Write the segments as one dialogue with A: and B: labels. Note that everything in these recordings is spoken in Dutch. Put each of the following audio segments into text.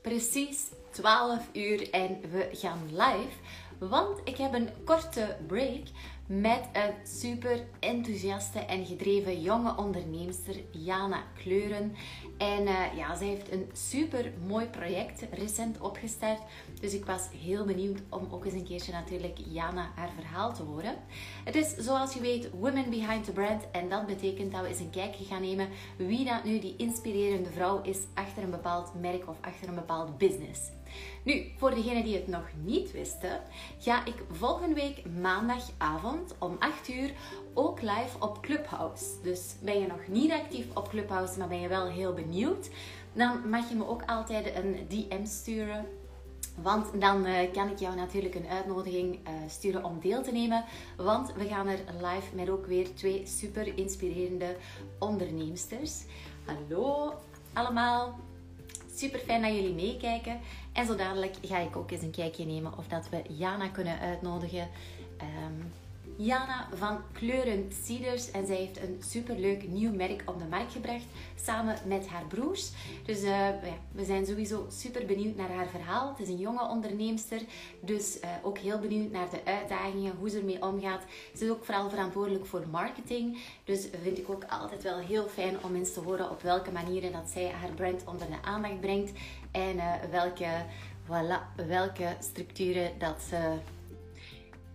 A: Precies 12 uur en we gaan live. Want ik heb een korte break met een super enthousiaste en gedreven jonge onderneemster, Jana Kleuren. En uh, ja, zij heeft een super mooi project recent opgestart. Dus ik was heel benieuwd om ook eens een keertje natuurlijk Jana haar verhaal te horen. Het is zoals je weet Women Behind the Brand. En dat betekent dat we eens een kijkje gaan nemen wie dat nu die inspirerende vrouw is achter een bepaald merk of achter een bepaald business. Nu, voor degenen die het nog niet wisten, ga ik volgende week maandagavond om 8 uur ook live op Clubhouse. Dus ben je nog niet actief op Clubhouse, maar ben je wel heel benieuwd, dan mag je me ook altijd een DM sturen want dan uh, kan ik jou natuurlijk een uitnodiging uh, sturen om deel te nemen. Want we gaan er live met ook weer twee super inspirerende onderneemsters. Hallo allemaal. Super fijn dat jullie meekijken. En zo dadelijk ga ik ook eens een kijkje nemen of dat we Jana kunnen uitnodigen. Um, Jana van Kleuren Cedars. En zij heeft een superleuk nieuw merk op de markt gebracht. Samen met haar broers. Dus uh, ja, we zijn sowieso super benieuwd naar haar verhaal. Het is een jonge onderneemster. Dus uh, ook heel benieuwd naar de uitdagingen. Hoe ze ermee omgaat. Ze is ook vooral verantwoordelijk voor marketing. Dus vind ik ook altijd wel heel fijn om eens te horen op welke manieren dat zij haar brand onder de aandacht brengt. En uh, welke, voilà, welke structuren dat ze...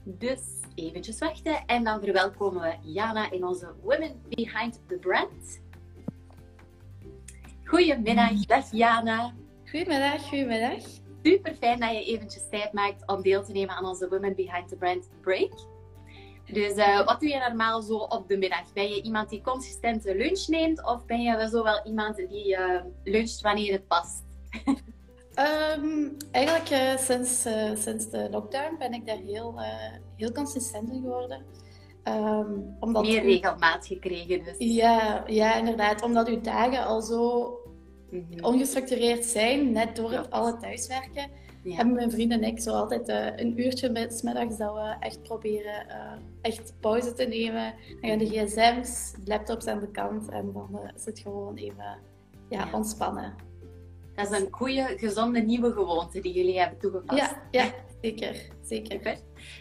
A: Dus eventjes wachten en dan verwelkomen we Jana in onze Women Behind the Brand. Goedemiddag, dag Jana.
B: Goedemiddag, goedemiddag.
A: Super fijn dat je eventjes tijd maakt om deel te nemen aan onze Women Behind the Brand Break. Dus uh, wat doe je normaal zo op de middag? Ben je iemand die consistente lunch neemt of ben je zo wel iemand die uh, luncht wanneer het past?
B: Um, eigenlijk uh, sinds, sinds de lockdown ben ik daar heel, heel consistent in geworden.
A: Um, omdat Meer regelmaat gekregen dus.
B: Ja, ja, inderdaad. Omdat uw dagen al zo mm -hmm. ongestructureerd zijn, net door het alle thuiswerken, ja. hebben mijn vrienden en ik zo altijd een uurtje met middags dat we echt proberen echt pauze te nemen. Dan gaan de gsm's, de laptops aan de kant en dan is het gewoon even ja, ja. ontspannen.
A: Dat is een goede, gezonde nieuwe gewoonte die jullie hebben toegepast.
B: Ja, ja zeker. zeker.
A: Super.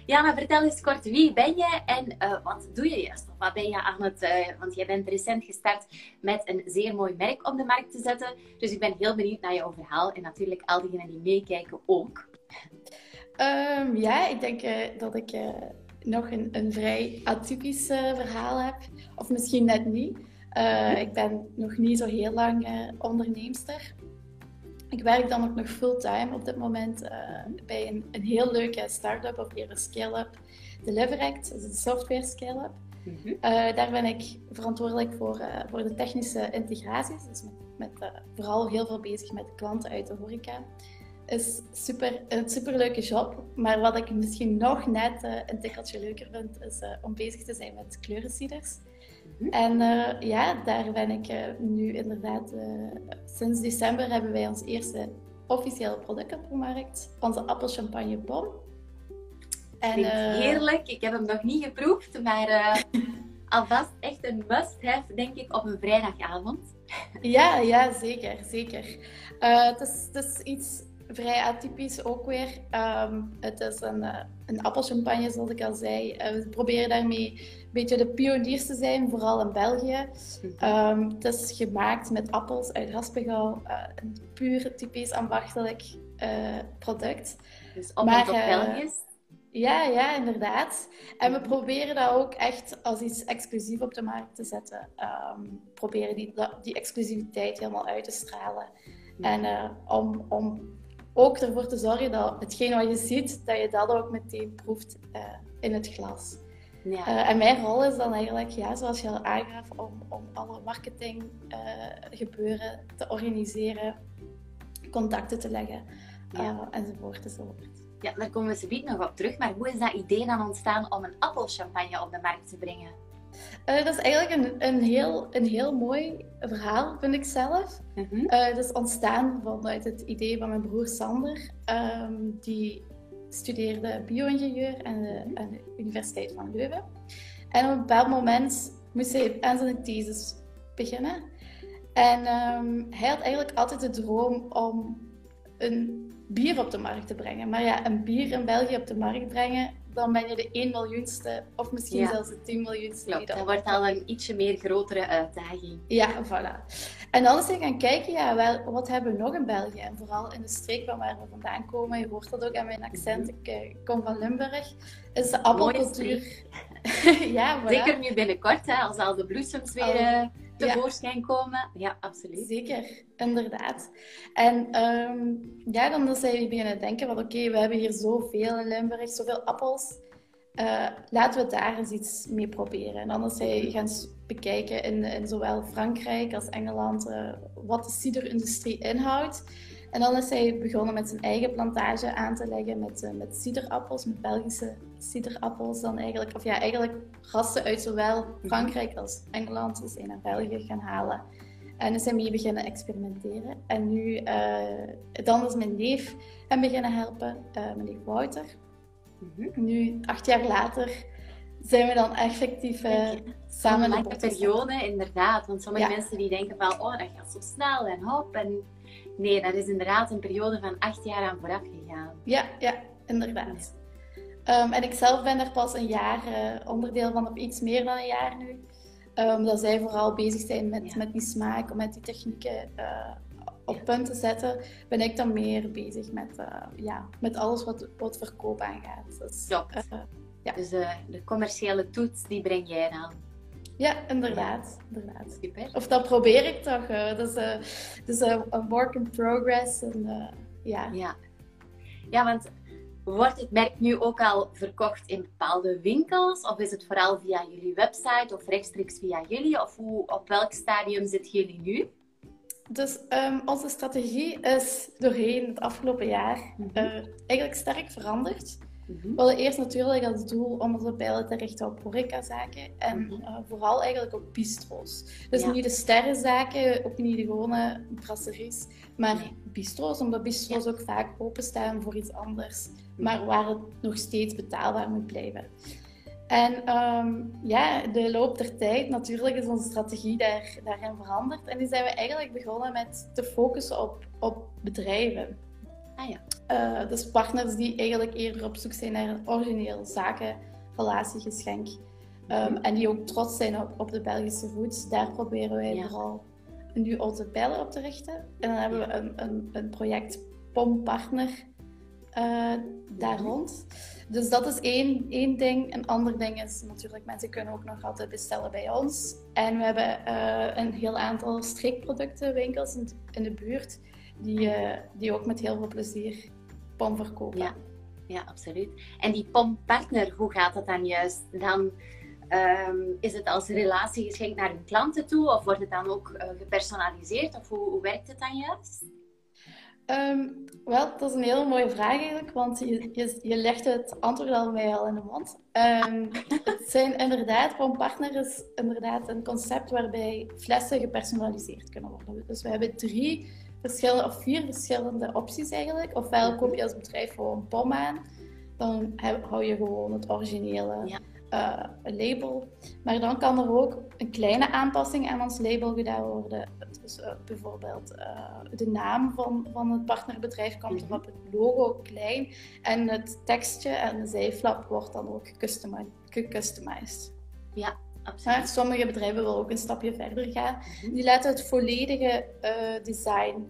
A: Ja, maar vertel eens kort, wie ben je en uh, wat doe je juist? Of wat ben je aan het... Uh, want jij bent recent gestart met een zeer mooi merk op de markt te zetten. Dus ik ben heel benieuwd naar jouw verhaal. En natuurlijk al diegenen die meekijken ook.
B: Um, ja, ik denk uh, dat ik nog een, een vrij atypisch verhaal heb. Of misschien net niet. ik ben nog niet zo heel lang onderneemster. Ik werk dan ook nog fulltime op dit moment uh, bij een, een heel leuke start-up of weer een scale-up. Deliveract, dat is een software scale-up. Mm -hmm. uh, daar ben ik verantwoordelijk voor, uh, voor de technische integraties. Dus met, met vooral heel veel bezig met klanten uit de horeca. Is super, een superleuke job. Maar wat ik misschien nog net een tikkeltje leuker vind, is om bezig te zijn met kleurenseeders. En uh, ja, daar ben ik uh, nu inderdaad. Uh, sinds december hebben wij ons eerste officiële product op de markt. Onze appelchampagne bom.
A: En, heerlijk. Ik heb hem nog niet geproefd, maar alvast echt een must-have, denk ik, op een vrijdagavond.
B: ja, ja, zeker. zeker. het, is, het is iets vrij atypisch ook weer. Um, het is een, uh, een appelchampagne, zoals ik al zei. Uh, we proberen daarmee een beetje de pioniers te zijn, vooral in België. Um, het is gemaakt met appels uit Haspengouw. Uh, een puur typisch ambachtelijk product.
A: Dus maar, Belgisch?
B: Ja, ja, inderdaad. En we proberen dat ook echt als iets exclusief op de markt te zetten. Um, proberen die, die exclusiviteit helemaal uit te stralen. En om, om ook ervoor te zorgen dat hetgeen wat je ziet, dat je dat ook meteen proeft uh, in het glas. Ja. Uh, en mijn rol is dan eigenlijk, ja, zoals je al aangaf, om, om alle marketing uh, gebeuren te organiseren, contacten te leggen ja. enzovoort enzovoort.
A: Ja, daar komen we zo nog op terug. Maar hoe is dat idee dan ontstaan om een appelchampagne op de markt te brengen?
B: Uh, dat is eigenlijk een, een, heel, een heel mooi verhaal, vind ik zelf. Mm -hmm. uh, het is ontstaan vanuit het idee van mijn broer Sander. Um, die studeerde bio-ingenieur aan de, aan de, Universiteit van Leuven. En op een bepaald moment moest hij aan zijn thesis beginnen. En ehm, hij had eigenlijk altijd de droom om een bier op de markt te brengen. Maar ja, een bier in België op de markt brengen, dan ben je de 1 miljoenste of misschien zelfs de 10 miljoenste.
A: Klopt, dat wordt al een ietsje meer grotere uitdaging.
B: Ja, voilà. En dan is hij gaan kijken, ja, wel, wat hebben we nog in België? En vooral in de streek van waar we vandaan komen, je hoort dat ook aan mijn accent, ik uh, kom van Limburg, is de appelcultuur...
A: ja, voilà. Zeker nu binnenkort, hè, als al de bloesems weer... tevoorschijn ja. komen. Ja, absoluut.
B: Zeker, inderdaad. En um, ja, dan zijn we beginnen denken van oké, we hebben hier zoveel in Limburg, zoveel appels. Uh, laten we daar eens iets mee proberen. En dan is hij gaan bekijken in, in zowel Frankrijk als Engeland uh, wat de ciderindustrie inhoudt. En dan is hij begonnen met zijn eigen plantage aan te leggen met, uh, met ciderappels, met Belgische ciderappels dan eigenlijk. Of ja, eigenlijk rassen uit zowel Frankrijk als Engeland is hij naar België gaan halen. En is hij mee beginnen experimenteren. En nu, uh, dan is mijn neef hem beginnen helpen, uh, mijn neef Wouter. Mhm. Nu, acht jaar later, zijn we dan effectief uh, samen
A: in de periode, inderdaad. Want sommige mensen die denken van, oh, dat gaat zo snel en hop. En nee, dat is inderdaad een periode van acht jaar aan vooraf gegaan.
B: Ja, ja, inderdaad. Um, en ik zelf ben er pas een jaar uh, onderdeel van, of iets meer dan een jaar nu. Um, dat zij vooral bezig zijn met, met die smaak, om met die technieken uh, op punt te zetten, ben ik dan meer bezig met, uh, ja, met alles wat, wat verkoop aangaat.
A: Dus, ja. dus de commerciële toets, die breng jij dan?
B: Ja, inderdaad. inderdaad. Super. Of dat probeer ik toch. dat is, uh, dus, een work in progress. En, ja.
A: Ja. ja, want Wordt het merk nu ook al verkocht in bepaalde winkels? Of is het vooral via jullie website of rechtstreeks via jullie? Of hoe, op welk stadium zitten jullie nu?
B: Dus um, onze strategie is doorheen het afgelopen jaar uh, eigenlijk sterk veranderd. Mhm. We hadden eerst natuurlijk als doel om onze pijlen te richten op horecazaken en mhm. uh, vooral eigenlijk op bistro's. Dus niet de sterrenzaken, ook niet de gewone brasseries, maar bistro's, omdat bistro's ook vaak openstaan voor iets anders maar waar het nog steeds betaalbaar moet blijven. En um, ja, de loop der tijd, natuurlijk is onze strategie daar, daarin veranderd. En nu zijn we eigenlijk begonnen met te focussen op, op bedrijven. Ah ja. Uh, dus partners die eigenlijk eerder op zoek zijn naar een origineel zakenrelatiegeschenk. Um, en die ook trots zijn op, op de Belgische foods. Daar proberen wij ja. vooral nu onze pijlen op te richten. En dan hebben we een, een, een project POM Partner uh, daar rond. Dus dat is één, één ding. Een ander ding is natuurlijk, mensen kunnen ook nog altijd bestellen bij ons. En we hebben uh, een heel aantal streekproductenwinkels in, in de buurt, die, uh, die ook met heel veel plezier pom verkopen.
A: Ja. ja, absoluut. En die pompartner, hoe gaat dat dan juist? Dan um, is het als relatie geschenkt naar hun klanten toe, of wordt het dan ook gepersonaliseerd, of hoe, hoe werkt het dan juist?
B: Um, wel, dat is een hele mooie vraag eigenlijk, want je, je, je legt het antwoord al mij al in de mond. Um, het zijn inderdaad, Partner is inderdaad een concept waarbij flessen gepersonaliseerd kunnen worden. Dus we hebben drie verschillende, of vier verschillende opties eigenlijk. Ofwel koop je als bedrijf gewoon een pom aan, dan hou je gewoon het originele. Ja uh, een label. Maar dan kan er ook een kleine aanpassing aan ons label gedaan worden. Dus uh, bijvoorbeeld uh, de naam van, van het partnerbedrijf komt -hmm. erop, het logo klein en het tekstje en de zijflap wordt dan ook gecustomized.
A: Ja.
B: Maar sommige bedrijven willen ook een stapje verder gaan. -hmm. Die laten het volledige design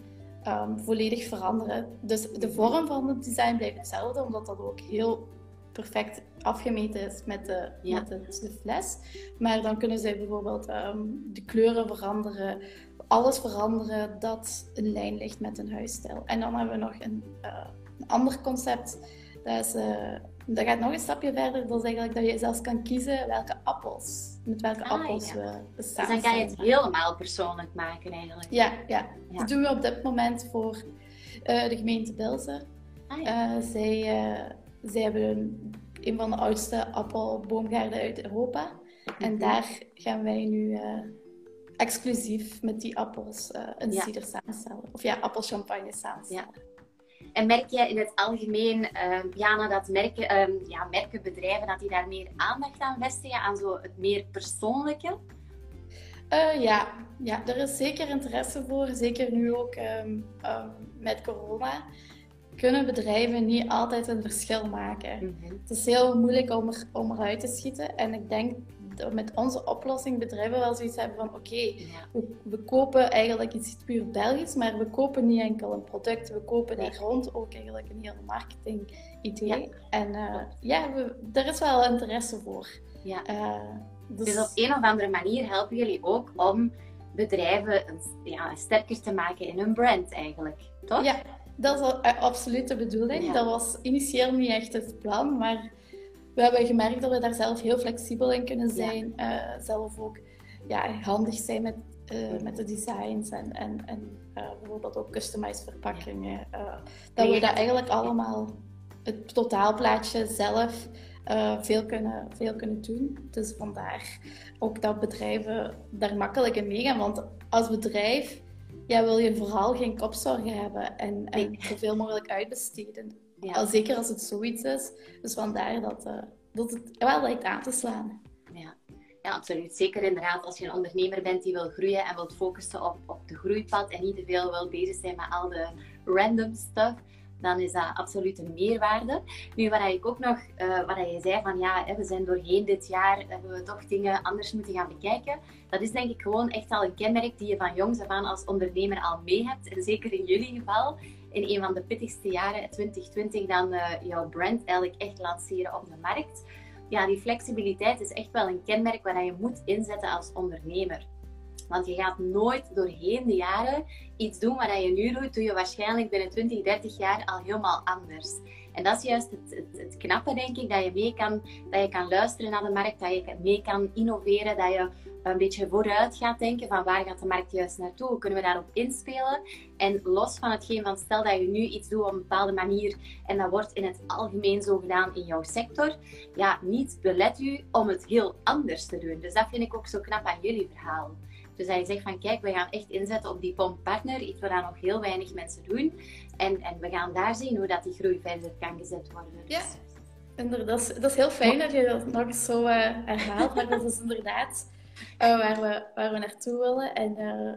B: um, volledig veranderen. Dus de vorm van het design blijft hetzelfde, omdat dat ook heel perfect afgemeten is met de, met de, fles. Maar dan kunnen zij bijvoorbeeld um, de kleuren veranderen, alles veranderen dat in lijn ligt met een huisstijl. En dan hebben we nog een, uh, een ander concept. Dat, is, uh, dat gaat nog een stapje verder. Dat is eigenlijk dat je zelfs kan kiezen welke appels, met welke ah, appels ja. we
A: bestaan. Dus dan kan je het helemaal persoonlijk maken eigenlijk.
B: Ja, ja. ja. dat doen we op dit moment voor uh, de gemeente Bilze. Ah, ja. zij zij hebben een, een van de oudste appelboomgaarden uit Europa. En mhm. daar gaan wij nu exclusief met die appels een cider samenstellen. Of ja, appelchampagne samenstellen.
A: En merk je in het algemeen, uh, Jana, dat merken, uh, ja, merken bedrijven dat die daar meer aandacht aan vestigen, aan zo het meer persoonlijke?
B: Uh, ja. ja, er is zeker interesse voor. Zeker nu ook um, um, met corona kunnen bedrijven niet altijd een verschil maken. Mhm. Het is heel moeilijk om, er, om eruit te schieten. En ik denk met onze oplossing bedrijven wel zoiets hebben van oké, we, we, kopen eigenlijk iets puur Belgisch, maar we kopen niet enkel een product, we kopen daar rond ook eigenlijk een heel marketing idee. En uh, ja, we, er is wel interesse voor.
A: Ja. Uh, dus... dus... op een of andere manier helpen jullie ook om bedrijven ja, sterker te maken in hun brand eigenlijk, toch?
B: Ja, dat is eh, absoluut de bedoeling. Dat was initieel niet echt het plan, maar we hebben gemerkt dat we daar zelf heel flexibel in kunnen zijn. Ja. Uh, zelf ook ja, handig zijn met, uh, met de designs en, en, en uh, bijvoorbeeld ook customized verpakkingen. dat we dat eigenlijk allemaal, het totaalplaatje zelf, veel, kunnen, veel kunnen doen. Dus vandaar ook dat bedrijven daar makkelijk in meegaan. Want als bedrijf ja, wil je vooral geen kopzorgen hebben en, en zoveel mogelijk uitbesteden. Ja. Al zeker als het zoiets is. Dus vandaar dat, uh, dat het wel lijkt aan te slaan.
A: Ja. ja, absoluut. Zeker inderdaad als je een ondernemer bent die wil groeien en wilt focussen op, op de groeipad en niet te veel wil bezig zijn met al de random stuff dan is dat absoluut een meerwaarde. Nu, wat ik ook nog, uh, wat je zei van ja, we zijn doorheen dit jaar, hebben we toch dingen anders moeten gaan bekijken. Dat is denk ik gewoon echt al een kenmerk die je van jongs af aan als ondernemer al mee hebt. En zeker in jullie geval, in een van de pittigste jaren, 2020, dan uh, jouw brand eigenlijk echt lanceren op de markt. Ja, die flexibiliteit is echt wel een kenmerk waar je moet inzetten als ondernemer. Want je gaat nooit doorheen de jaren iets doen wat je nu doet, doe je waarschijnlijk binnen 20, 30 jaar al helemaal anders. En dat is juist het, het, knappe, denk ik, dat je mee kan, dat je kan luisteren naar de markt, dat je mee kan innoveren, dat je een beetje vooruit gaat denken van waar gaat de markt juist naartoe, hoe kunnen we daarop inspelen. En los van hetgeen van stel dat je nu iets doet op een bepaalde manier en dat wordt in het algemeen zo gedaan in jouw sector, ja, niet belet u om het heel anders te doen. Dus dat vind ik ook zo knap aan jullie verhaal. Dus dat je zegt van kijk, we gaan echt inzetten op die pomppartner, iets wat nog heel weinig mensen doen. En, en we gaan daar zien hoe dat die groei verder kan gezet worden.
B: Ja, inderdaad. Dat is, dat is heel fijn dat je dat nog eens zo uh, herhaalt. maar dat is inderdaad uh, waar, we, waar we naartoe willen. En uh,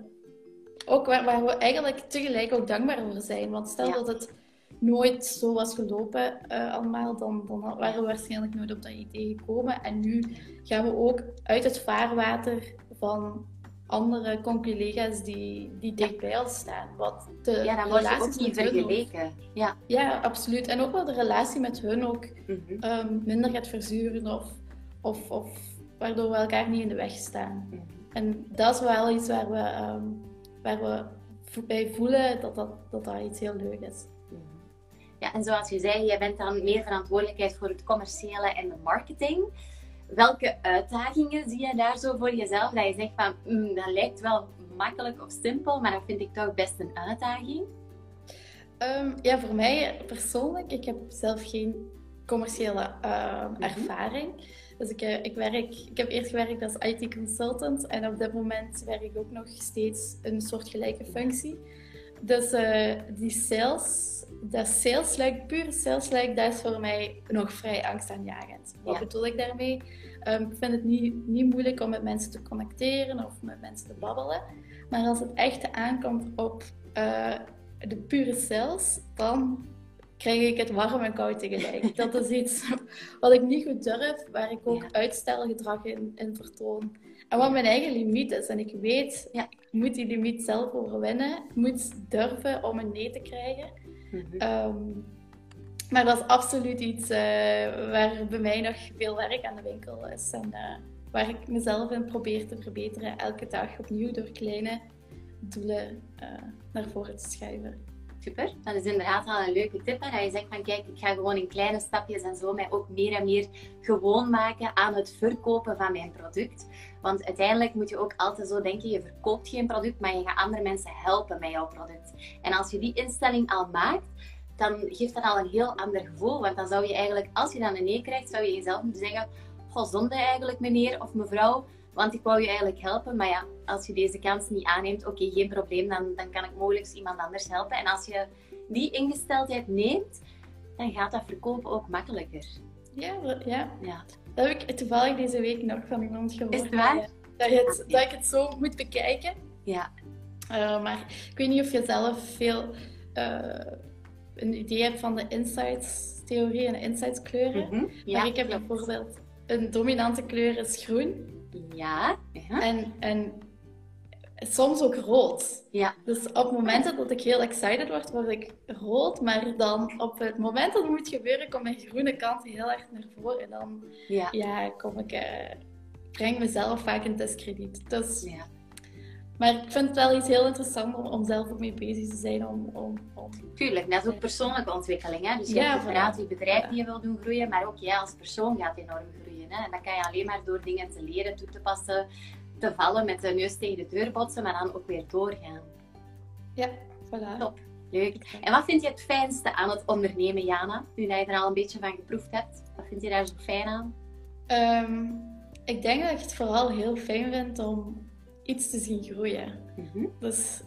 B: ook waar, waar, we eigenlijk tegelijk ook dankbaar voor zijn. Want stel dat het nooit zo was gelopen allemaal, dan, dan waren we waarschijnlijk nooit op dat idee gekomen. En nu gaan we ook uit het vaarwater van andere collega's die, die dicht bij ons staan. Wat
A: de ja, dan word je ook niet vergeleken.
B: Ja. ja, absoluut. En ook wel de relatie met hun ook mhm. ehm, minder gaat verzuren of, of, of waardoor we elkaar niet in de weg staan. Mhm. En dat is wel iets waar we, um, waar we bij voelen dat dat, dat, dat iets heel leuk is. Mhm.
A: Ja, en zoals je zei, jij bent dan meer verantwoordelijkheid voor het commerciële en de marketing welke uitdagingen zie je daar zo voor jezelf? Dat je zegt van, mm, dat lijkt wel makkelijk of simpel, maar dat vind ik toch best een uitdaging.
B: Um, ja, voor mij persoonlijk, ik heb zelf geen commerciële uh, ervaring. Dus ik, uh, ik, werk, ik heb eerst gewerkt als IT-consultant en op dit moment werk ik ook nog steeds een soortgelijke functie. Dus uh, die sales, dat salesluik, pure salesluik, dat is voor mij nog vrij angstaanjagend. Wat bedoel ik daarmee? Um, ik vind het niet, niet moeilijk om met mensen te connecteren of met mensen te babbelen. Maar als het echt aankomt op uh, de pure sales, dan krijg ik het warm en koud tegelijk. Dat is iets wat ik niet goed durf, waar ik ook uitstelgedrag in, in vertoon. En wat mijn eigen limiet is. En ik weet, ja, ik moet die limiet zelf overwinnen. Ik moet durven om een nee te krijgen. Mhm. Ehm, maar dat is absoluut iets uh, waar bij mij nog veel werk aan de winkel is. En uh, waar ik mezelf in probeer te verbeteren. Elke dag opnieuw door kleine doelen uh, naar voren te schuiven.
A: Super. Dat is inderdaad wel een leuke tip. Dat je zegt van kijk, ik ga gewoon in kleine stapjes en zo mij ook meer en meer gewoon maken aan het verkopen van mijn product. Want uiteindelijk moet je ook altijd zo denken, je verkoopt geen product, maar je gaat andere mensen helpen met jouw product. En als je die instelling al maakt, dan geeft dat al een heel ander gevoel. Want dan zou je eigenlijk, als je dan een nee krijgt, zou je jezelf moeten zeggen, goh, zonde eigenlijk meneer of mevrouw, want ik wou je eigenlijk helpen. Maar ja, als je deze kans niet aanneemt, oké, geen probleem, dan, dan kan ik mogelijk iemand anders helpen. En als je die ingesteldheid neemt, dan gaat dat verkopen ook makkelijker.
B: Ja, ja. ja. Dat heb ik toevallig deze week nog van iemand gehoord.
A: Is het waar?
B: dat, je het, dat ik het zo moet bekijken.
A: Ja.
B: Uh, maar ik weet niet of je zelf veel uh, een idee hebt van de insights-theorie en de insights-kleuren.
A: Mhm. Ja,
B: maar ik heb
A: klopt.
B: bijvoorbeeld een dominante kleur is groen.
A: Ja. ja.
B: En, en soms ook rood.
A: Ja.
B: Dus op momenten dat ik heel excited word, word ik rood. Maar dan op het moment dat het moet gebeuren, komt mijn groene kant heel erg naar voren. En dan
A: Ja.
B: ja, kom ik, eh, breng mezelf vaak in discrediet. Dus,
A: Ja.
B: Maar ik vind het wel iets heel interessants om, om zelf ook mee bezig te zijn. Om, om, om...
A: Tuurlijk, dat is ook persoonlijke ontwikkeling. Hè? Dus je
B: Ja,
A: hebt inderdaad je bedrijf die je wil doen groeien, maar ook jij als persoon gaat enorm groeien. Hè? En dat kan je alleen maar door dingen te leren, toe te passen, te vallen, met de neus tegen de deur botsen, maar dan ook weer doorgaan.
B: Ja, voilà.
A: Top. Leuk. En wat vind je het fijnste aan het ondernemen, Jana? Nu dat je er al een beetje van geproefd hebt. Wat vind je daar zo fijn aan?
B: Ehm, ik denk dat ik het vooral heel fijn vind om iets te zien groeien.
A: Mhm.
B: Dus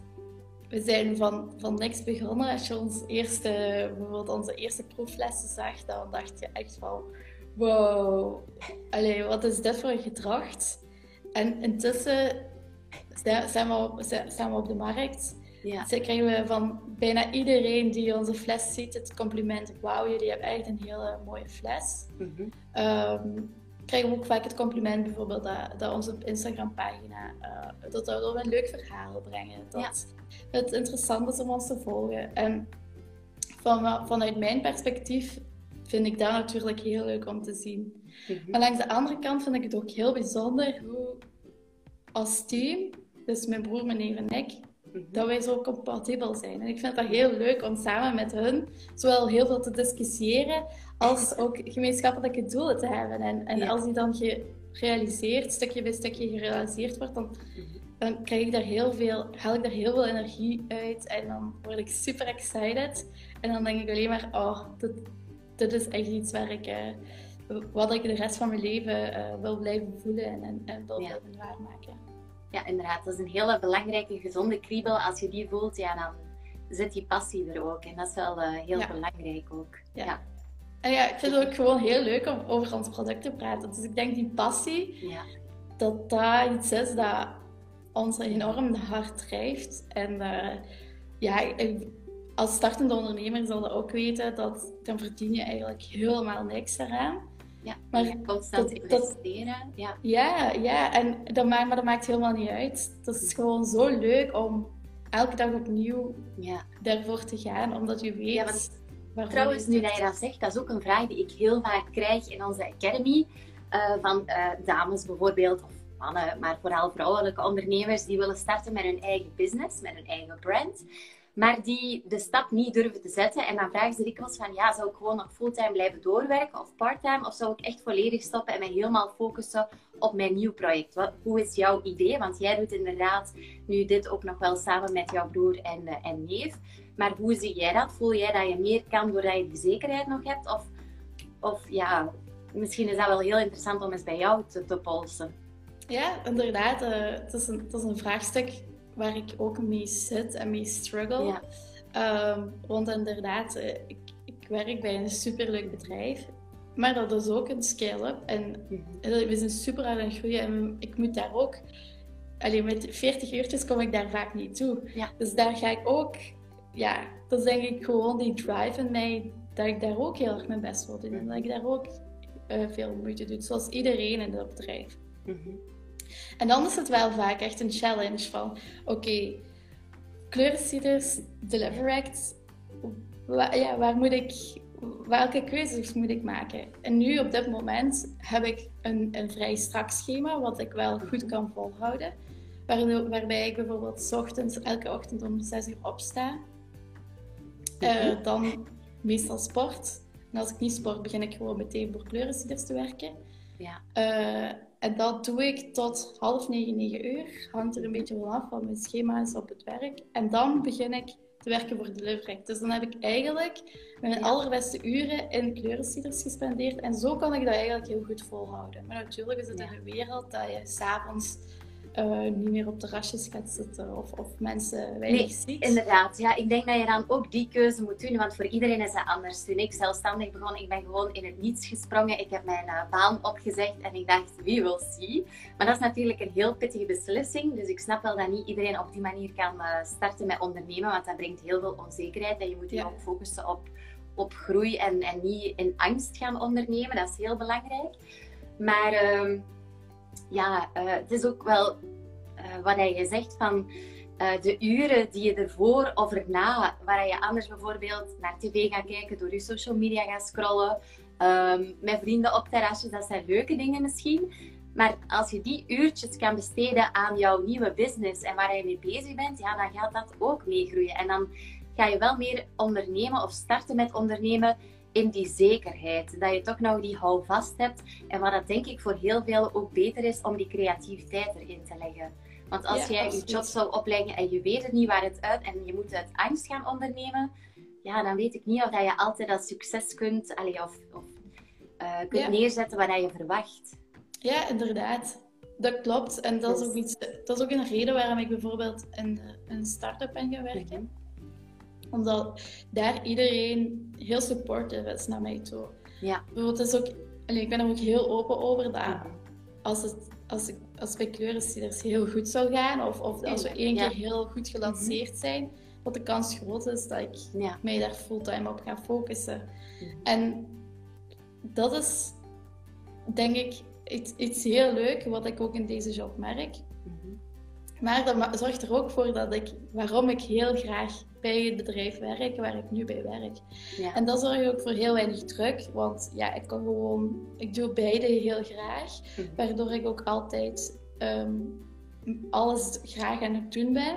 B: we zijn van, van niks begonnen. Als je ons eerste, bijvoorbeeld onze eerste proeflessen zag, dan dacht je echt van wow, allee, wat is dit voor een gedrag? En intussen zijn we op, staan we op de markt.
A: Ja.
B: Dus dan krijgen we van bijna iedereen die onze fles ziet het compliment: Wauw, jullie hebben echt een hele mooie fles.
A: Mhm.
B: Ehm, krijgen we ook vaak het compliment bijvoorbeeld dat, dat onze Instagram-pagina eh, dat we een leuk verhaal brengen. Dat het interessant is om ons te volgen. En van, vanuit mijn perspectief vind ik dat natuurlijk heel leuk om te zien.
A: Mhm.
B: Maar langs de andere kant vind ik het ook heel bijzonder hoe als team, dus mijn broer, mijn neef en ik. Dat wij zo compatibel zijn. En ik vind dat heel leuk om samen met hun zowel heel veel te discussiëren als ook gemeenschappelijke doelen te hebben. En, en
A: Ja.
B: als die dan gerealiseerd, stukje bij stukje gerealiseerd wordt, dan,
A: Mhm.
B: dan krijg ik daar heel veel, haal ik daar heel veel energie uit en dan word ik super excited. En dan denk ik alleen maar, oh, dit, dit is echt iets waar ik, eh, wat ik de rest van mijn leven eh, wil blijven voelen en, en, en wil
A: Ja.
B: blijven waarmaken.
A: Ja, inderdaad. Dat is een hele belangrijke, gezonde kriebel. Als je die voelt, ja, dan zit die passie er ook. En dat is wel eh, heel
B: Ja.
A: belangrijk ook.
B: Ja.
A: Ja.
B: En ja, ik vind het ook gewoon heel leuk om over ons product te praten. Dus ik denk die passie,
A: Ja.
B: dat dat iets is dat ons enorm hard drijft. En eh, ja, als startende ondernemer zal je ook weten dat dan verdien je eigenlijk helemaal niks eraan.
A: Ja.
B: Maar
A: Constant
B: dat- dat-
A: investeren. Ja.
B: Ja, ja, en dat maakt, maar dat maakt helemaal niet uit. Het is gewoon zo leuk om elke dag opnieuw
A: ja.
B: daarvoor te gaan, omdat je weet
A: Ja, want Trouwens, nu dat je dat zegt, dat is ook een vraag die ik heel vaak krijg in onze academy. eh, van eh, dames bijvoorbeeld, of mannen, maar vooral vrouwelijke ondernemers die willen starten met hun eigen business, met hun eigen brand. Maar die de stap niet durven te zetten. En dan vragen ze dikwijls van, ja, zou ik gewoon nog fulltime blijven doorwerken of parttime? Of zou ik echt volledig stoppen en mij helemaal focussen op mijn nieuw project? Wat, hoe is jouw idee? Want jij doet inderdaad nu dit ook nog wel samen met jouw broer en, eh, en neef. Maar hoe zie jij dat? Voel jij dat je meer kan doordat je de zekerheid nog hebt? Of, of ja, misschien is dat wel heel interessant om eens bij jou te, polsen.
B: Ja, inderdaad. eh, het, is een, het is een vraagstuk waar ik ook mee zit en mee struggle.
A: Ja.
B: Ehm, want inderdaad, eh, ik, ik werk bij een superleuk bedrijf. Maar dat is ook een scale-up. En eh, we zijn super aan het groeien. En ik moet daar ook... Alleen met 40 uurtjes kom ik daar vaak niet toe.
A: Ja.
B: Dus daar ga ik ook... Ja, dat is denk ik gewoon die drive in mij. Dat ik daar ook heel erg mijn best wil doen. En dat ik daar ook eh, veel moeite doe. Zoals iedereen in dat bedrijf.
A: Mhm.
B: En dan is het wel vaak echt een challenge van, oké, kleurenciders, Deliver Act, wa- ja, waar moet ik, welke keuzes moet ik maken? En nu op dit moment heb ik een, een vrij strak schema, wat ik wel goed kan volhouden. Waar- waarbij ik bijvoorbeeld 's ochtends, elke ochtend om 6 uur opsta.
A: Mhm.
B: dan meestal sport. En als ik niet sport, begin ik gewoon meteen voor kleurenciders te werken.
A: Ja.
B: Eh, en dat doe ik tot half negen, negen uur. Hangt er een beetje van af wat mijn schema is op het werk. En dan begin ik te werken voor Delivery. Dus dan heb ik eigenlijk mijn allerbeste uren in kleurenciders gespendeerd. En zo kan ik dat eigenlijk heel goed volhouden. Maar natuurlijk is het
A: Ja.
B: in een wereld dat je s'avonds eh, niet meer op terrasjes gaat zitten of, of mensen weinig
A: Nee,
B: ziet.
A: Inderdaad, ja, ik denk dat je dan ook die keuze moet doen, want voor iedereen is dat anders. Toen ik zelfstandig begon, ik ben gewoon in het niets gesprongen. Ik heb mijn eh, baan opgezegd en ik dacht, wie wil zien? Maar dat is natuurlijk een heel pittige beslissing, dus ik snap wel dat niet iedereen op die manier kan eh, starten met ondernemen, want dat brengt heel veel onzekerheid en je moet je
B: Ja.
A: ook focussen op, op groei en, en niet in angst gaan ondernemen. Dat is heel belangrijk. Maar ehm, ja, eh, het is ook wel eh, wat je zegt van eh, de uren die je ervoor of erna, waar je anders bijvoorbeeld naar tv gaat kijken, door je social media gaat scrollen, ehm, met vrienden op terrasjes, dat zijn leuke dingen misschien. Maar als je die uurtjes kan besteden aan jouw nieuwe business en waar je mee bezig bent, ja, dan gaat dat ook meegroeien. En dan ga je wel meer ondernemen of starten met ondernemen in die zekerheid. Dat je toch nog die houvast hebt. En wat dat denk ik voor heel veel ook beter is om die creativiteit erin te leggen. Want als
B: Ja,
A: jij
B: absoluut.
A: je job zou opleggen en je weet het niet waar het uit en je moet uit angst gaan ondernemen, ja, dan weet ik niet of dat je altijd dat succes kunt, allee, of, of eh, kunt
B: Ja.
A: neerzetten wat je verwacht.
B: Ja, inderdaad. Dat klopt. En dat is
A: Dus-
B: ook, iets, dat is ook een reden waarom ik bijvoorbeeld in een start-up ben gaan werken. Omdat daar iedereen heel supportive is naar mij toe.
A: Ja.
B: Bijvoorbeeld, is ook, ik ben er ook heel open over dat
A: Mhm.
B: als het als ik, als bij Kleurenstealers heel goed zou gaan, of, of als we één
A: Ja. Mhm.
B: keer heel goed gelanceerd zijn, dat de kans groot is dat ik
A: Ja.
B: mij daar fulltime op ga focussen.
A: Mhm.
B: En dat is, denk ik, iets, iets heel leuk, wat ik ook in deze job merk. Maar dat zorgt er ook voor dat ik, waarom ik heel graag bij het bedrijf werk, waar ik nu bij werk.
A: Ja.
B: En dat zorgt ook voor heel weinig druk, want ja, ik kan gewoon, ik doe beide heel graag,
A: Mhm.
B: waardoor ik ook altijd ehm, alles graag aan het doen ben.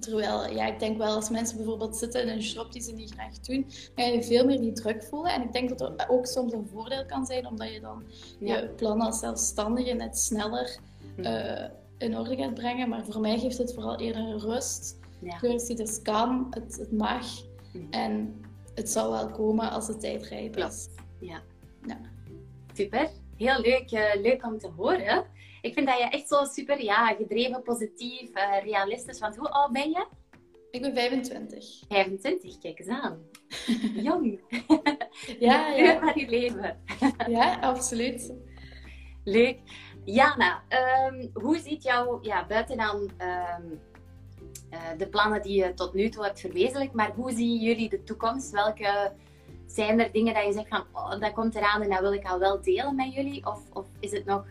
B: Terwijl, ja, ik denk wel als mensen bijvoorbeeld zitten in een job die ze niet graag doen, dan ga je veel meer die druk voelen. En ik denk dat dat ook soms een voordeel kan zijn, omdat je dan
A: Ja.
B: je plannen als zelfstandige net sneller
A: Mhm.
B: In orde gaat brengen. Maar voor mij geeft het vooral eerder een rust.
A: Ja.
B: Kleurstieters kan, het, het mag.
A: Mhm.
B: En het zal wel komen als de tijd rijp is.
A: Ja.
B: Ja.
A: Super. Heel leuk, eh, leuk om te horen. Ik vind dat je echt zo super ja, gedreven, positief, eh, realistisch. Want hoe oud ben je?
B: Ik ben 25.
A: 25, kijk eens aan. Jong.
B: Ja, ja,
A: van je leven.
B: ja, absoluut.
A: Leuk. Jana, ehm, hoe ziet jouw, ja, buiten dan ehm, eh, de plannen die je tot nu toe hebt verwezenlijkt, maar hoe zien jullie de toekomst? Welke zijn er dingen dat je zegt van, oh, dat komt eraan en dat wil ik al wel delen met jullie? Of, of is het nog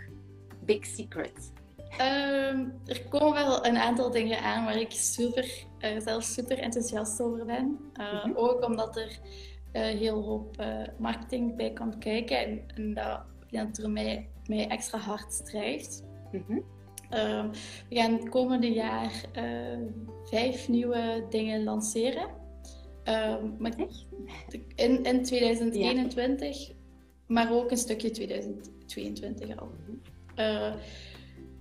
A: big secret?
B: Ehm, er komen wel een aantal dingen aan waar ik super, eh, zelf super enthousiast over ben. Eh,
A: Mhm.
B: Ook omdat er heel hoop marketing bij komt kijken en, en dat, ja, dat er mij, mij extra hard drijft.
A: Mhm.
B: Ehm, we gaan het komende jaar eh, vijf nieuwe dingen lanceren. Ehm, maar
A: Echt?
B: in, in 2021, maar ook een stukje 2022 al. Eh,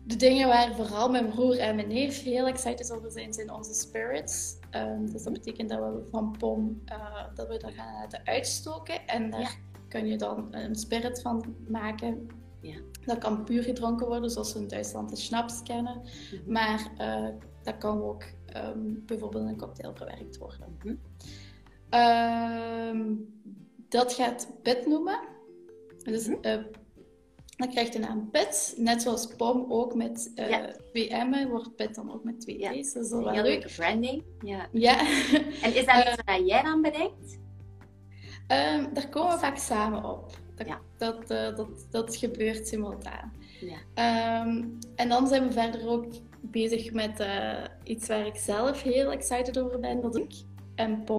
B: de dingen waar vooral mijn broer en mijn neef heel excited over zijn, zijn onze spirits. Ehm, dus dat betekent dat we van POM eh, dat we dat gaan laten uitstoken. En daar
A: Ja.
B: Kun je dan een spirit van maken.
A: Ja.
B: Dat kan puur gedronken worden, zoals we in Duitsland de schnaps kennen.
A: Mhm.
B: Maar eh, dat kan ook ehm, bijvoorbeeld in een cocktail verwerkt worden.
A: Mhm.
B: Ehm, dat gaat PIT noemen. Dus
A: Mhm.
B: eh, dan krijgt de naam PIT. Net zoals POM ook met eh
A: Ja.
B: twee M'en, wordt PIT dan ook met twee
A: Ja.
B: T's. Dat is wel
A: Heel
B: leuk.
A: leuke branding. Ja.
B: Ja,
A: En is dat iets wat jij dan bedenkt?
B: Ehm, daar komen we vaak samen op. Dat,
A: Ja.
B: dat, eh, dat, dat gebeurt simultaan.
A: Ja.
B: Ehm, en dan zijn we verder ook bezig met eh, iets waar ik zelf heel excited over ben. Dat ik en Pom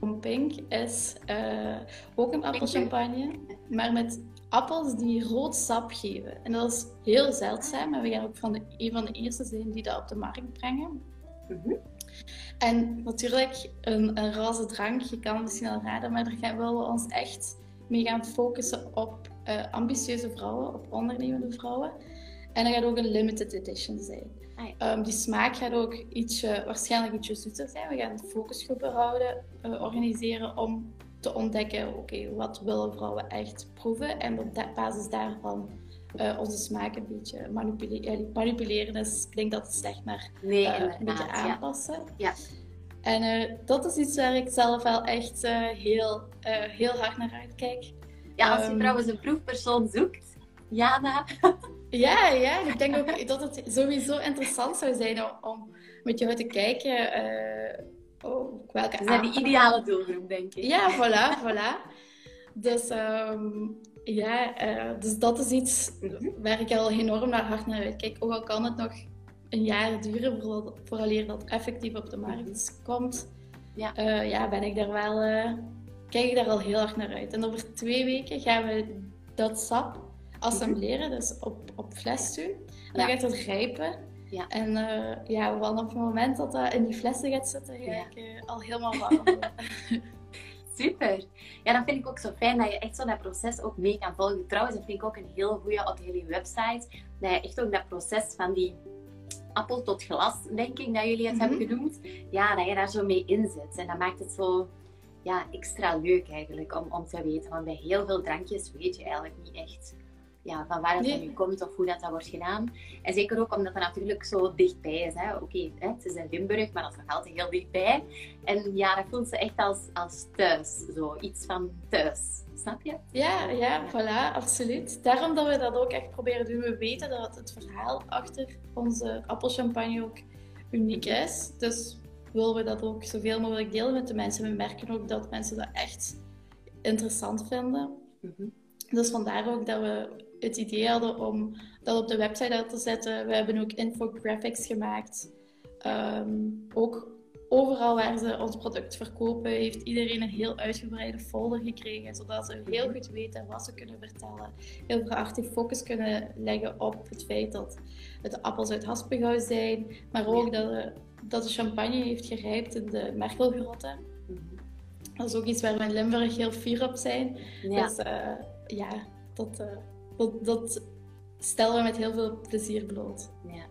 B: Pom Pink is eh, ook een appelchampagne, maar met appels die rood sap geven. En dat is heel zeldzaam. En we gaan ook van de, een van de eerste zijn die dat op de markt brengen.
A: Mhm.
B: En natuurlijk, een, een roze drank, je kan het misschien al raden, maar daar gaan willen we ons echt mee gaan focussen op eh, ambitieuze vrouwen, op ondernemende vrouwen. En dat gaat ook een limited edition zijn.
A: Ah.
B: Ehm, die smaak gaat ook ietsje, waarschijnlijk ietsje zoeter zijn. We gaan focusgroepen houden, eh, organiseren om te ontdekken, oké, wat willen vrouwen echt proeven? En op basis daarvan uh, onze smaak een beetje manipuleren. manipuleren is, ik denk dat het slecht, maar
A: nee,
B: uh, een beetje aanpassen.
A: Ja.
B: En uh, dat is iets waar ik zelf wel echt heel, heel hard naar uitkijk.
A: Ja, als je um, trouwens een proefpersoon zoekt, Jana.
B: ja, ja, ik denk ook dat het sowieso interessant zou zijn om, om met jou te kijken oh, welke
A: Dat zijn de ideale doelgroep, denk ik.
B: Ja, voilà, voilà. Dus um, ja, uh, dus dat is iets waar ik al enorm naar hard naar uitkijk. Ook al kan het nog een jaar duren vooraleer dat effectief op de markt komt,
A: ja.
B: Uh, ja, ben ik daar wel, uh, kijk ik daar al heel erg naar uit. En over twee weken gaan we dat sap assembleren, dus op, op fles doen. En dan gaat het rijpen.
A: Ja.
B: En ja, vanaf het moment dat dat in die flessen gaat zitten, ga ik al helemaal warm
A: Super. Ja, dan vind ik ook zo fijn dat je echt zo dat proces ook mee kan volgen. Trouwens, dat vind ik ook een heel goede op jullie website. Dat je echt ook dat proces van die appel tot glas, denk ik, dat jullie het hebben mhm. genoemd. Ja, dat je daar zo mee inzet. En dat maakt het zo ja, extra leuk eigenlijk om, om te weten. Want bij heel veel drankjes weet je eigenlijk niet echt ja, van waar dat nu komt of hoe dat, dat wordt gedaan. En zeker ook omdat het natuurlijk zo dichtbij is. Oké, okay, het is in Limburg, maar dat is nog altijd heel dichtbij. En ja, dat voelt ze echt als, als thuis. Zo, iets van thuis. Snap je?
B: Ja, ja, voilà, absoluut. Daarom dat we dat ook echt proberen te doen. We weten dat het verhaal achter onze appelchampagne ook uniek is. Dus willen we dat ook zoveel mogelijk delen met de mensen. We merken ook dat mensen dat echt interessant vinden. Mm Dus vandaar ook dat we het idee hadden om dat op de website te zetten. We hebben ook infographics gemaakt. Ehm, ook overal waar ze ons product verkopen, heeft iedereen een heel uitgebreide folder gekregen, zodat ze heel goed weten wat ze kunnen vertellen. Heel actief focus kunnen leggen op het feit dat het appels uit Haspengouw zijn, maar ook dat de, dat de champagne heeft gerijpt in de Merkelgrotten. Mhm. Dat is ook iets waar we in Limburg heel fier op zijn. Ja. Dus uh, ja, dat, uh, dat, dat stellen we met heel veel plezier bloot.
A: Ja.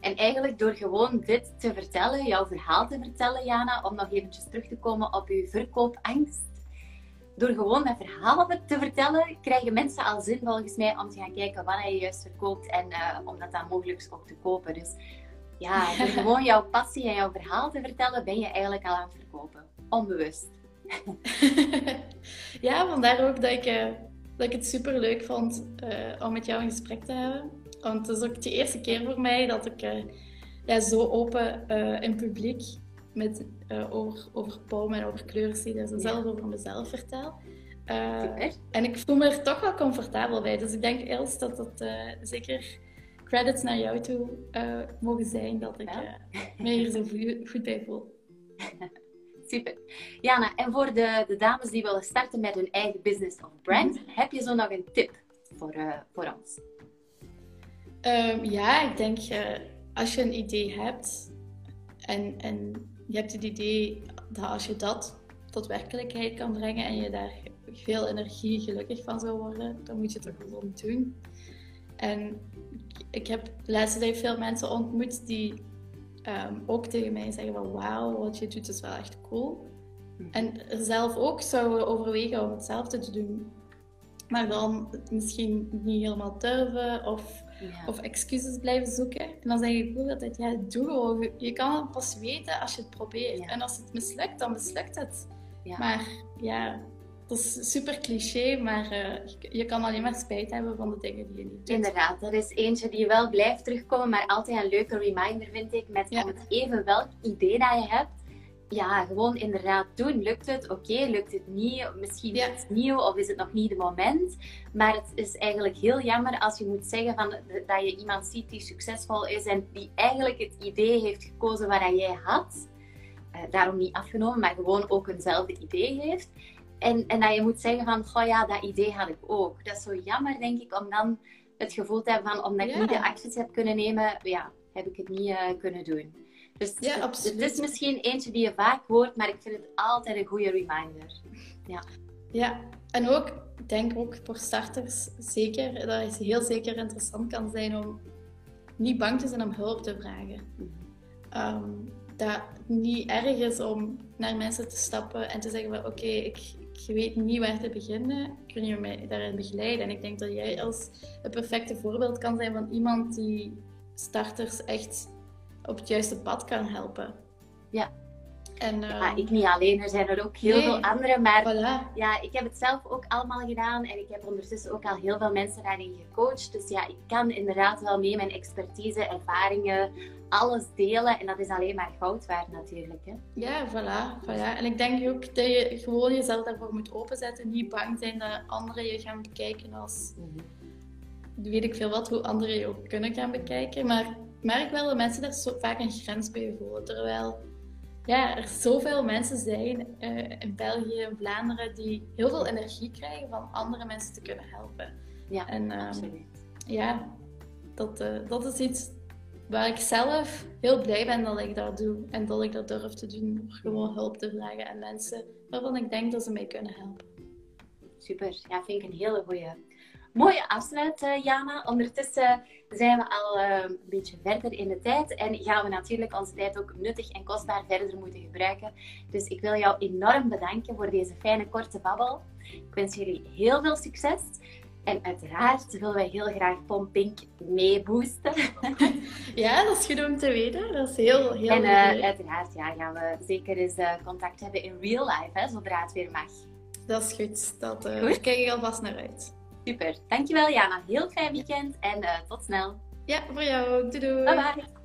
A: En eigenlijk door gewoon dit te vertellen, jouw verhaal te vertellen, Jana, om nog eventjes terug te komen op je verkoopangst. Door gewoon dat verhaal te vertellen, krijgen mensen al zin volgens mij om te gaan kijken wat je juist verkoopt en uh, om dat dan mogelijk ook te kopen. Dus ja, door gewoon jouw passie en jouw verhaal te vertellen, ben je eigenlijk al aan het verkopen. Onbewust.
B: ja, vandaar ook dat ik uh, dat ik het super leuk vond uh, om met jou een gesprek te hebben. Want het is ook de eerste keer voor mij dat ik uh, ja, zo open uh, in publiek met, over, over en over kleursteden en zelf over mezelf vertel. en ik voel me er toch wel comfortabel bij. Dus ik denk eerst dat het zeker credits naar jou toe mogen zijn dat ik ja. me hier zo goed bij voel.
A: Super. Jana, en voor de, de dames die willen starten met hun eigen business of brand, mhm. heb je zo nog een tip voor, uh, voor ons?
B: Um, ja, ik denk uh, als je een idee hebt en, en je hebt het idee dat als je dat tot werkelijkheid kan brengen en je daar veel energie gelukkig van zou worden, dan moet je het toch gewoon doen. En ik heb laatste tijd veel mensen ontmoet die um, ook tegen mij zeggen van wauw, wat je doet is wel echt cool. Mhm. En zelf ook zouden overwegen om hetzelfde te doen. Maar dan misschien niet helemaal durven of, of excuses blijven zoeken. En dan zeg ik ook altijd, ja, doe gewoon. Je kan het pas weten als je het probeert. En als het mislukt, dan mislukt het. Maar ja, dat is super cliché, maar uh, je kan alleen maar spijt hebben van de dingen die je niet doet.
A: Inderdaad, dat is eentje die wel blijft terugkomen, maar altijd een leuke reminder vind ik. Met om het even welk idee dat je hebt, ja, gewoon inderdaad doen. Lukt het? Oké, lukt het niet? Misschien ja. iets nieuw of is het nog niet het moment? Maar het is eigenlijk heel jammer als je moet zeggen van, dat je iemand ziet die succesvol is en die eigenlijk het idee heeft gekozen waar jij had. Uh, daarom niet afgenomen, maar gewoon ook eenzelfde idee heeft. En, en dat je moet zeggen van, goh ja, dat idee had ik ook. Dat is zo jammer, denk ik, om dan het gevoel te hebben van, omdat ik niet de acties heb kunnen nemen, ja, heb ik het niet uh, kunnen doen. Dus ja, absoluut. het is misschien eentje die je vaak hoort, maar ik vind het altijd een goede reminder. Ja,
B: ja. en ook, denk ook voor starters zeker, dat het heel zeker interessant kan zijn om niet bang te zijn om hulp te vragen. Um, dat het niet erg is om naar mensen te stappen en te zeggen van oké, ik, je weet niet waar te beginnen, kun je mij daarin begeleiden. En ik denk dat jij als het perfecte voorbeeld kan zijn van iemand die starters echt op het juiste pad kan helpen.
A: Ja.
B: En,
A: Ja,
B: ehm,
A: ik niet alleen, er zijn er ook heel
B: nee.
A: veel anderen. Maar
B: Voilà.
A: ja, ik heb het zelf ook allemaal gedaan en ik heb ondertussen ook al heel veel mensen daarin gecoacht. Dus ja, ik kan inderdaad wel mee mijn expertise, ervaringen, alles delen. En dat is alleen maar goud waard natuurlijk. Hè.
B: Ja, voilà, voilà. En ik denk ook dat je gewoon jezelf daarvoor moet openzetten. Niet bang zijn dat anderen je gaan bekijken als, weet ik veel wat, hoe anderen je ook kunnen gaan bekijken. Maar ik merk wel dat mensen daar zo vaak een grens bij voelen. Terwijl ja, er zoveel mensen zijn eh, in België en Vlaanderen die heel veel energie krijgen van andere mensen te kunnen helpen.
A: Ja,
B: En ehm,
A: absoluut.
B: ja, dat, eh, dat is iets waar ik zelf heel blij ben dat ik dat doe. En dat ik dat durf te doen door gewoon hulp te vragen aan mensen waarvan ik denk dat ze mij kunnen helpen.
A: Super, ja, vind ik een hele goeie. Mooie afsluit, eh, Jana. Ondertussen zijn we al eh, een beetje verder in de tijd en gaan we natuurlijk onze tijd ook nuttig en kostbaar verder moeten gebruiken. Dus ik wil jou enorm bedanken voor deze fijne korte babbel. Ik wens jullie heel veel succes. En uiteraard willen wij heel graag Pom Pink meeboosten.
B: Ja, dat is goed om te weten. Dat is heel, heel
A: En eh, uiteraard ja, gaan we zeker eens contact hebben in real life, hè, zodra het weer mag.
B: Dat is goed. Dat,
A: Goed.
B: Daar kijk ik alvast naar uit.
A: Super, dankjewel Jana. Heel fijn weekend en eh, tot snel.
B: Ja, voor jou ook. Doei doei.
A: Bye bye.